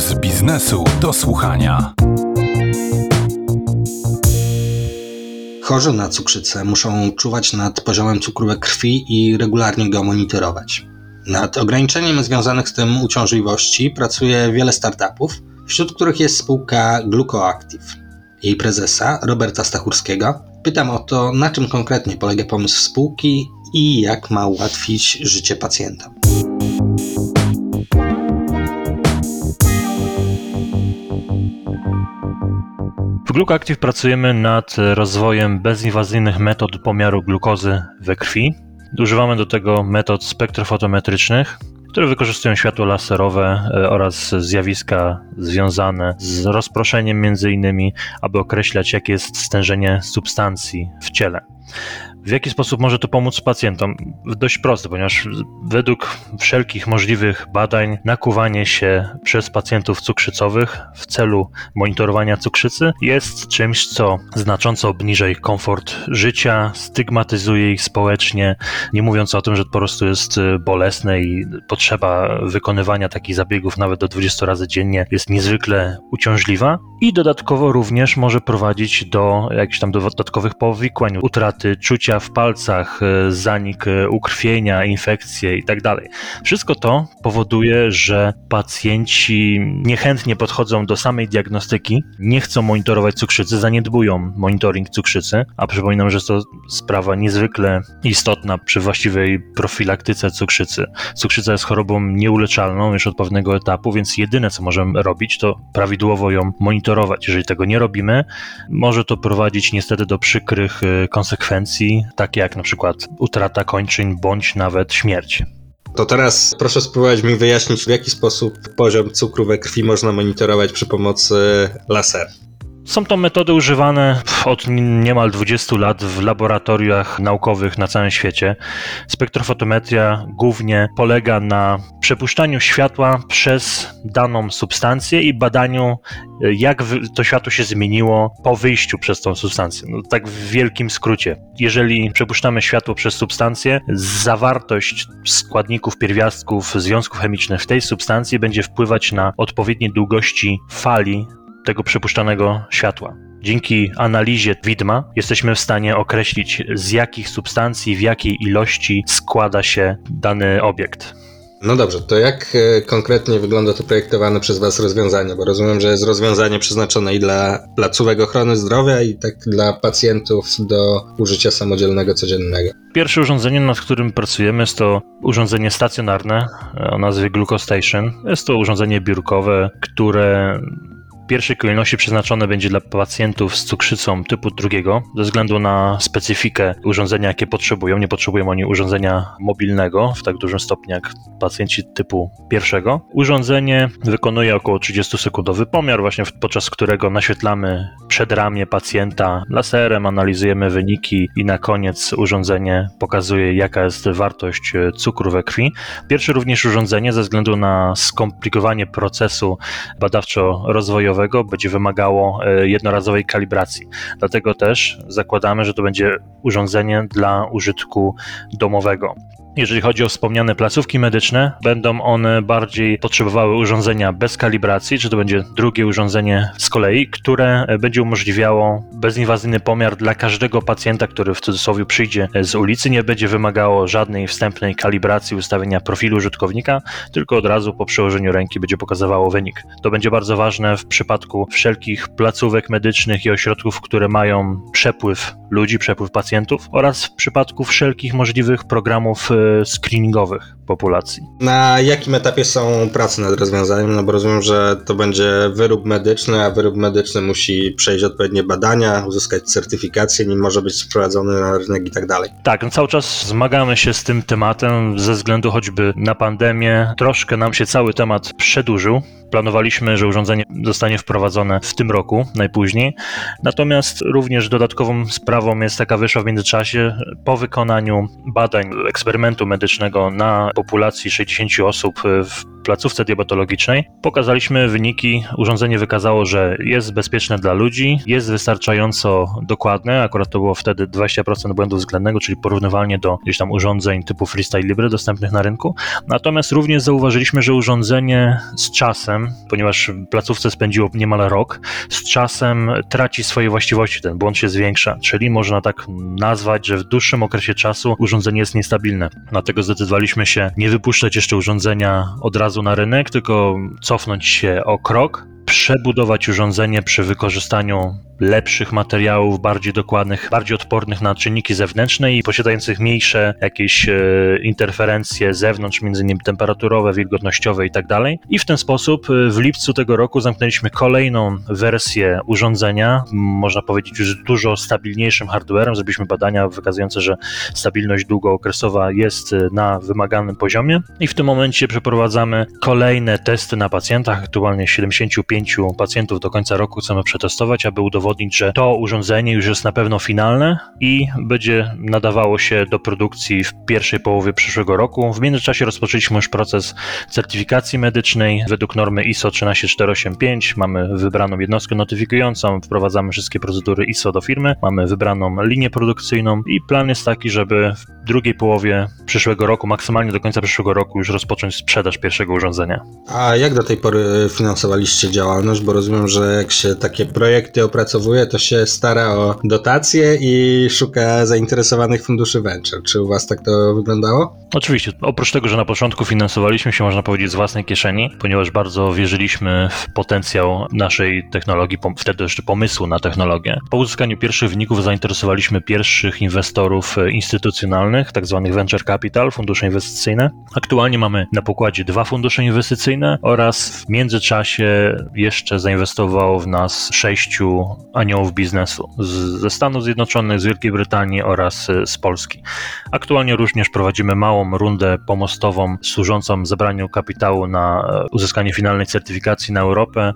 z biznesu do słuchania. Chorzy na cukrzycę muszą czuwać nad poziomem cukru krwi i regularnie go monitorować. Nad ograniczeniem związanych z tym uciążliwości pracuje wiele startupów, wśród których jest spółka GlucoActive. Jej prezesa, Roberta Stachurskiego, pytam o to, na czym konkretnie polega pomysł spółki i jak ma ułatwić życie pacjentom. W GlucoActive pracujemy nad rozwojem bezinwazyjnych metod pomiaru glukozy we krwi. Używamy do tego metod spektrofotometrycznych, które wykorzystują światło laserowe e, oraz zjawiska związane z rozproszeniem między innymi, aby określać jakie jest stężenie substancji w ciele. W jaki sposób może to pomóc pacjentom? Dość proste, ponieważ według wszelkich możliwych badań nakuwanie się przez pacjentów cukrzycowych w celu monitorowania cukrzycy jest czymś, co znacząco obniża ich komfort życia, stygmatyzuje ich społecznie, nie mówiąc o tym, że po prostu jest y, bolesne i potrzeba wykonywania takich zabiegów nawet do 20 razy dziennie jest niezwykle uciążliwa i dodatkowo również może prowadzić do jakichś tam dodatkowych powikłań, utraty czucia w palcach, e, zanik e, ukrwienia, infekcje itd. Tak Wszystko to powoduje, że pacjenci niechętnie podchodzą do samej diagnostyki, nie chcą monitorować cukrzycy, zaniedbują monitoring cukrzycy, a przypominam, że to sprawa niezwykle istotna przy właściwej profilaktyce cukrzycy. Cukrzyca jest chorobą nieuleczalną już od pewnego etapu, więc jedyne co możemy robić, to prawidłowo ją monitorować. Jeżeli tego nie robimy, może to prowadzić niestety do przykrych e, konsekwencji, takie jak na przykład utrata kończyn bądź nawet śmierć. To teraz proszę spróbować mi wyjaśnić, w jaki sposób poziom cukru we krwi można monitorować przy pomocy lasera. Są to metody używane od niemal 20 lat w laboratoriach naukowych na całym świecie. Spektrofotometria głównie polega na przepuszczaniu światła przez daną substancję i badaniu, jak to światło się zmieniło po wyjściu przez tą substancję. No, tak w wielkim skrócie. Jeżeli przepuszczamy światło przez substancję, zawartość składników, pierwiastków, związków chemicznych w tej substancji będzie wpływać na odpowiednie długości fali tego przepuszczanego światła. Dzięki analizie widma jesteśmy w stanie określić, z jakich substancji, w jakiej ilości składa się dany obiekt. No dobrze, to jak e, konkretnie wygląda to projektowane przez Was rozwiązanie? Bo rozumiem, że jest rozwiązanie przeznaczone i dla placówek ochrony zdrowia, i tak dla pacjentów do użycia samodzielnego codziennego. Pierwsze urządzenie, nad którym pracujemy, jest to urządzenie stacjonarne o nazwie GlucoStation. Jest to urządzenie biurkowe, które pierwszej kolejności przeznaczone będzie dla pacjentów z cukrzycą typu drugiego, ze względu na specyfikę urządzenia, jakie potrzebują. Nie potrzebują oni urządzenia mobilnego w tak dużym stopniu jak pacjenci typu pierwszego. Urządzenie wykonuje około 30-sekundowy pomiar, właśnie podczas którego naświetlamy przedramię pacjenta laserem, analizujemy wyniki i na koniec urządzenie pokazuje, jaka jest wartość cukru we krwi. Pierwsze również urządzenie, ze względu na skomplikowanie procesu badawczo-rozwojowego, będzie wymagało e, jednorazowej kalibracji. Dlatego też zakładamy, że to będzie urządzenie dla użytku domowego. Jeżeli chodzi o wspomniane placówki medyczne, będą one bardziej potrzebowały urządzenia bez kalibracji, czy to będzie drugie urządzenie z kolei, które będzie umożliwiało bezinwazyjny pomiar dla każdego pacjenta, który w cudzysłowie przyjdzie z ulicy. Nie będzie wymagało żadnej wstępnej kalibracji ustawienia profilu użytkownika, tylko od razu po przełożeniu ręki będzie pokazywało wynik. To będzie bardzo ważne w przypadku wszelkich placówek medycznych i ośrodków, które mają przepływ ludzi, przepływ pacjentów oraz w przypadku wszelkich możliwych programów e, screeningowych populacji. Na jakim etapie są prace nad rozwiązaniem? No bo rozumiem, że to będzie wyrób medyczny, a wyrób medyczny musi przejść odpowiednie badania, uzyskać certyfikację, nim może być sprowadzony na rynek i tak dalej. Tak, no cały czas zmagamy się z tym tematem ze względu choćby na pandemię. Troszkę nam się cały temat przedłużył. Planowaliśmy, że urządzenie zostanie wprowadzone w tym roku najpóźniej. Natomiast również dodatkową sprawą jest taka wyszła w międzyczasie po wykonaniu badań eksperymentu medycznego na populacji 60 osób w placówce diabetologicznej. Pokazaliśmy wyniki, urządzenie wykazało, że jest bezpieczne dla ludzi, jest wystarczająco dokładne, akurat to było wtedy 20% błędu względnego, czyli porównywalnie do gdzieś tam urządzeń typu Freestyle Libre dostępnych na rynku. Natomiast również zauważyliśmy, że urządzenie z czasem, ponieważ w placówce spędziło niemal rok, z czasem traci swoje właściwości, ten błąd się zwiększa, czyli można tak nazwać, że w dłuższym okresie czasu urządzenie jest niestabilne. Dlatego zdecydowaliśmy się nie wypuszczać jeszcze urządzenia od razu na rynek, tylko cofnąć się o krok, przebudować urządzenie przy wykorzystaniu lepszych materiałów, bardziej dokładnych, bardziej odpornych na czynniki zewnętrzne i posiadających mniejsze jakieś e, interferencje zewnątrz, między innymi temperaturowe, wilgotnościowe i tak dalej. I w ten sposób e, w lipcu tego roku zamknęliśmy kolejną wersję urządzenia, można powiedzieć już dużo stabilniejszym hardwarem. Zrobiliśmy badania wykazujące, że stabilność długookresowa jest e, na wymaganym poziomie i w tym momencie przeprowadzamy kolejne testy na pacjentach. Aktualnie 75 pacjentów do końca roku chcemy przetestować, aby udowodnić, że to urządzenie już jest na pewno finalne i będzie nadawało się do produkcji w pierwszej połowie przyszłego roku. W międzyczasie rozpoczęliśmy już proces certyfikacji medycznej według normy ISO 13485. Mamy wybraną jednostkę notyfikującą, wprowadzamy wszystkie procedury ISO do firmy, mamy wybraną linię produkcyjną i plan jest taki, żeby w drugiej połowie przyszłego roku, maksymalnie do końca przyszłego roku już rozpocząć sprzedaż pierwszego urządzenia. A jak do tej pory finansowaliście działalność? Bo rozumiem, że jak się takie projekty opracowuje, to się stara o dotacje i szuka zainteresowanych funduszy venture. Czy u was tak to wyglądało? Oczywiście, oprócz tego, że na początku finansowaliśmy się, można powiedzieć, z własnej kieszeni, ponieważ bardzo wierzyliśmy w potencjał naszej technologii, wtedy jeszcze pomysłu na technologię. Po uzyskaniu pierwszych wyników zainteresowaliśmy pierwszych inwestorów e, instytucjonalnych, tak zwanych venture capital, fundusze inwestycyjne. Aktualnie mamy na pokładzie dwa fundusze inwestycyjne oraz w międzyczasie jeszcze zainwestowało w nas sześciu aniołów biznesu z, ze Stanów Zjednoczonych, z Wielkiej Brytanii oraz e, z Polski. Aktualnie również prowadzimy małą rundę pomostową służącą zebraniu kapitału na e, uzyskanie finalnej certyfikacji na Europę,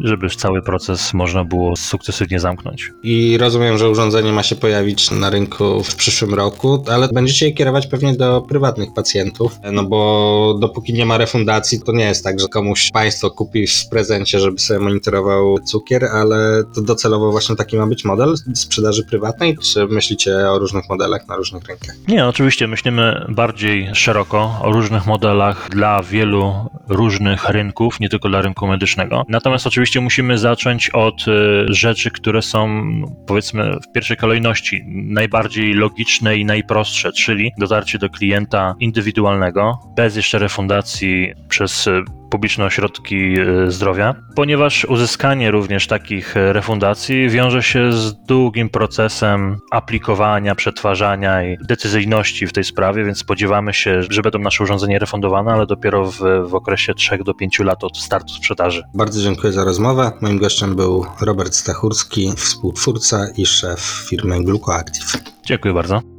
żeby cały proces można było sukcesywnie zamknąć. I rozumiem, że urządzenie ma się pojawić na rynku w przyszłym roku, ale będziecie je kierować pewnie do prywatnych pacjentów, no bo dopóki nie ma refundacji, to nie jest tak, że komuś państwo kupi w prezencie, żeby sobie monitorował cukier, ale to docelowo właśnie taki ma być model sprzedaży prywatnej, czy myślicie o różnych modelach na różnych rynkach? Nie, oczywiście myślimy bardziej szeroko o różnych modelach dla wielu różnych rynków, nie tylko dla rynku medycznego. Natomiast oczywiście musimy zacząć od e, rzeczy, które są powiedzmy w pierwszej kolejności najbardziej logiczne i najprostsze, czyli dotarcie do klienta indywidualnego, bez jeszcze refundacji przez e, publiczne ośrodki e, zdrowia, ponieważ uzyskanie również takich e, refundacji wiąże się z długim procesem aplikowania, przetwarzania i decyzyjności w tej sprawie, więc spodziewamy się, że będą nasze urządzenia refundowane, ale dopiero w, w okresie 3 do 5 lat od startu sprzedaży. Bardzo dziękuję za rozmowę. Moim gościem był Robert Stachurski, współtwórca i szef firmy Glucoactive. Dziękuję bardzo.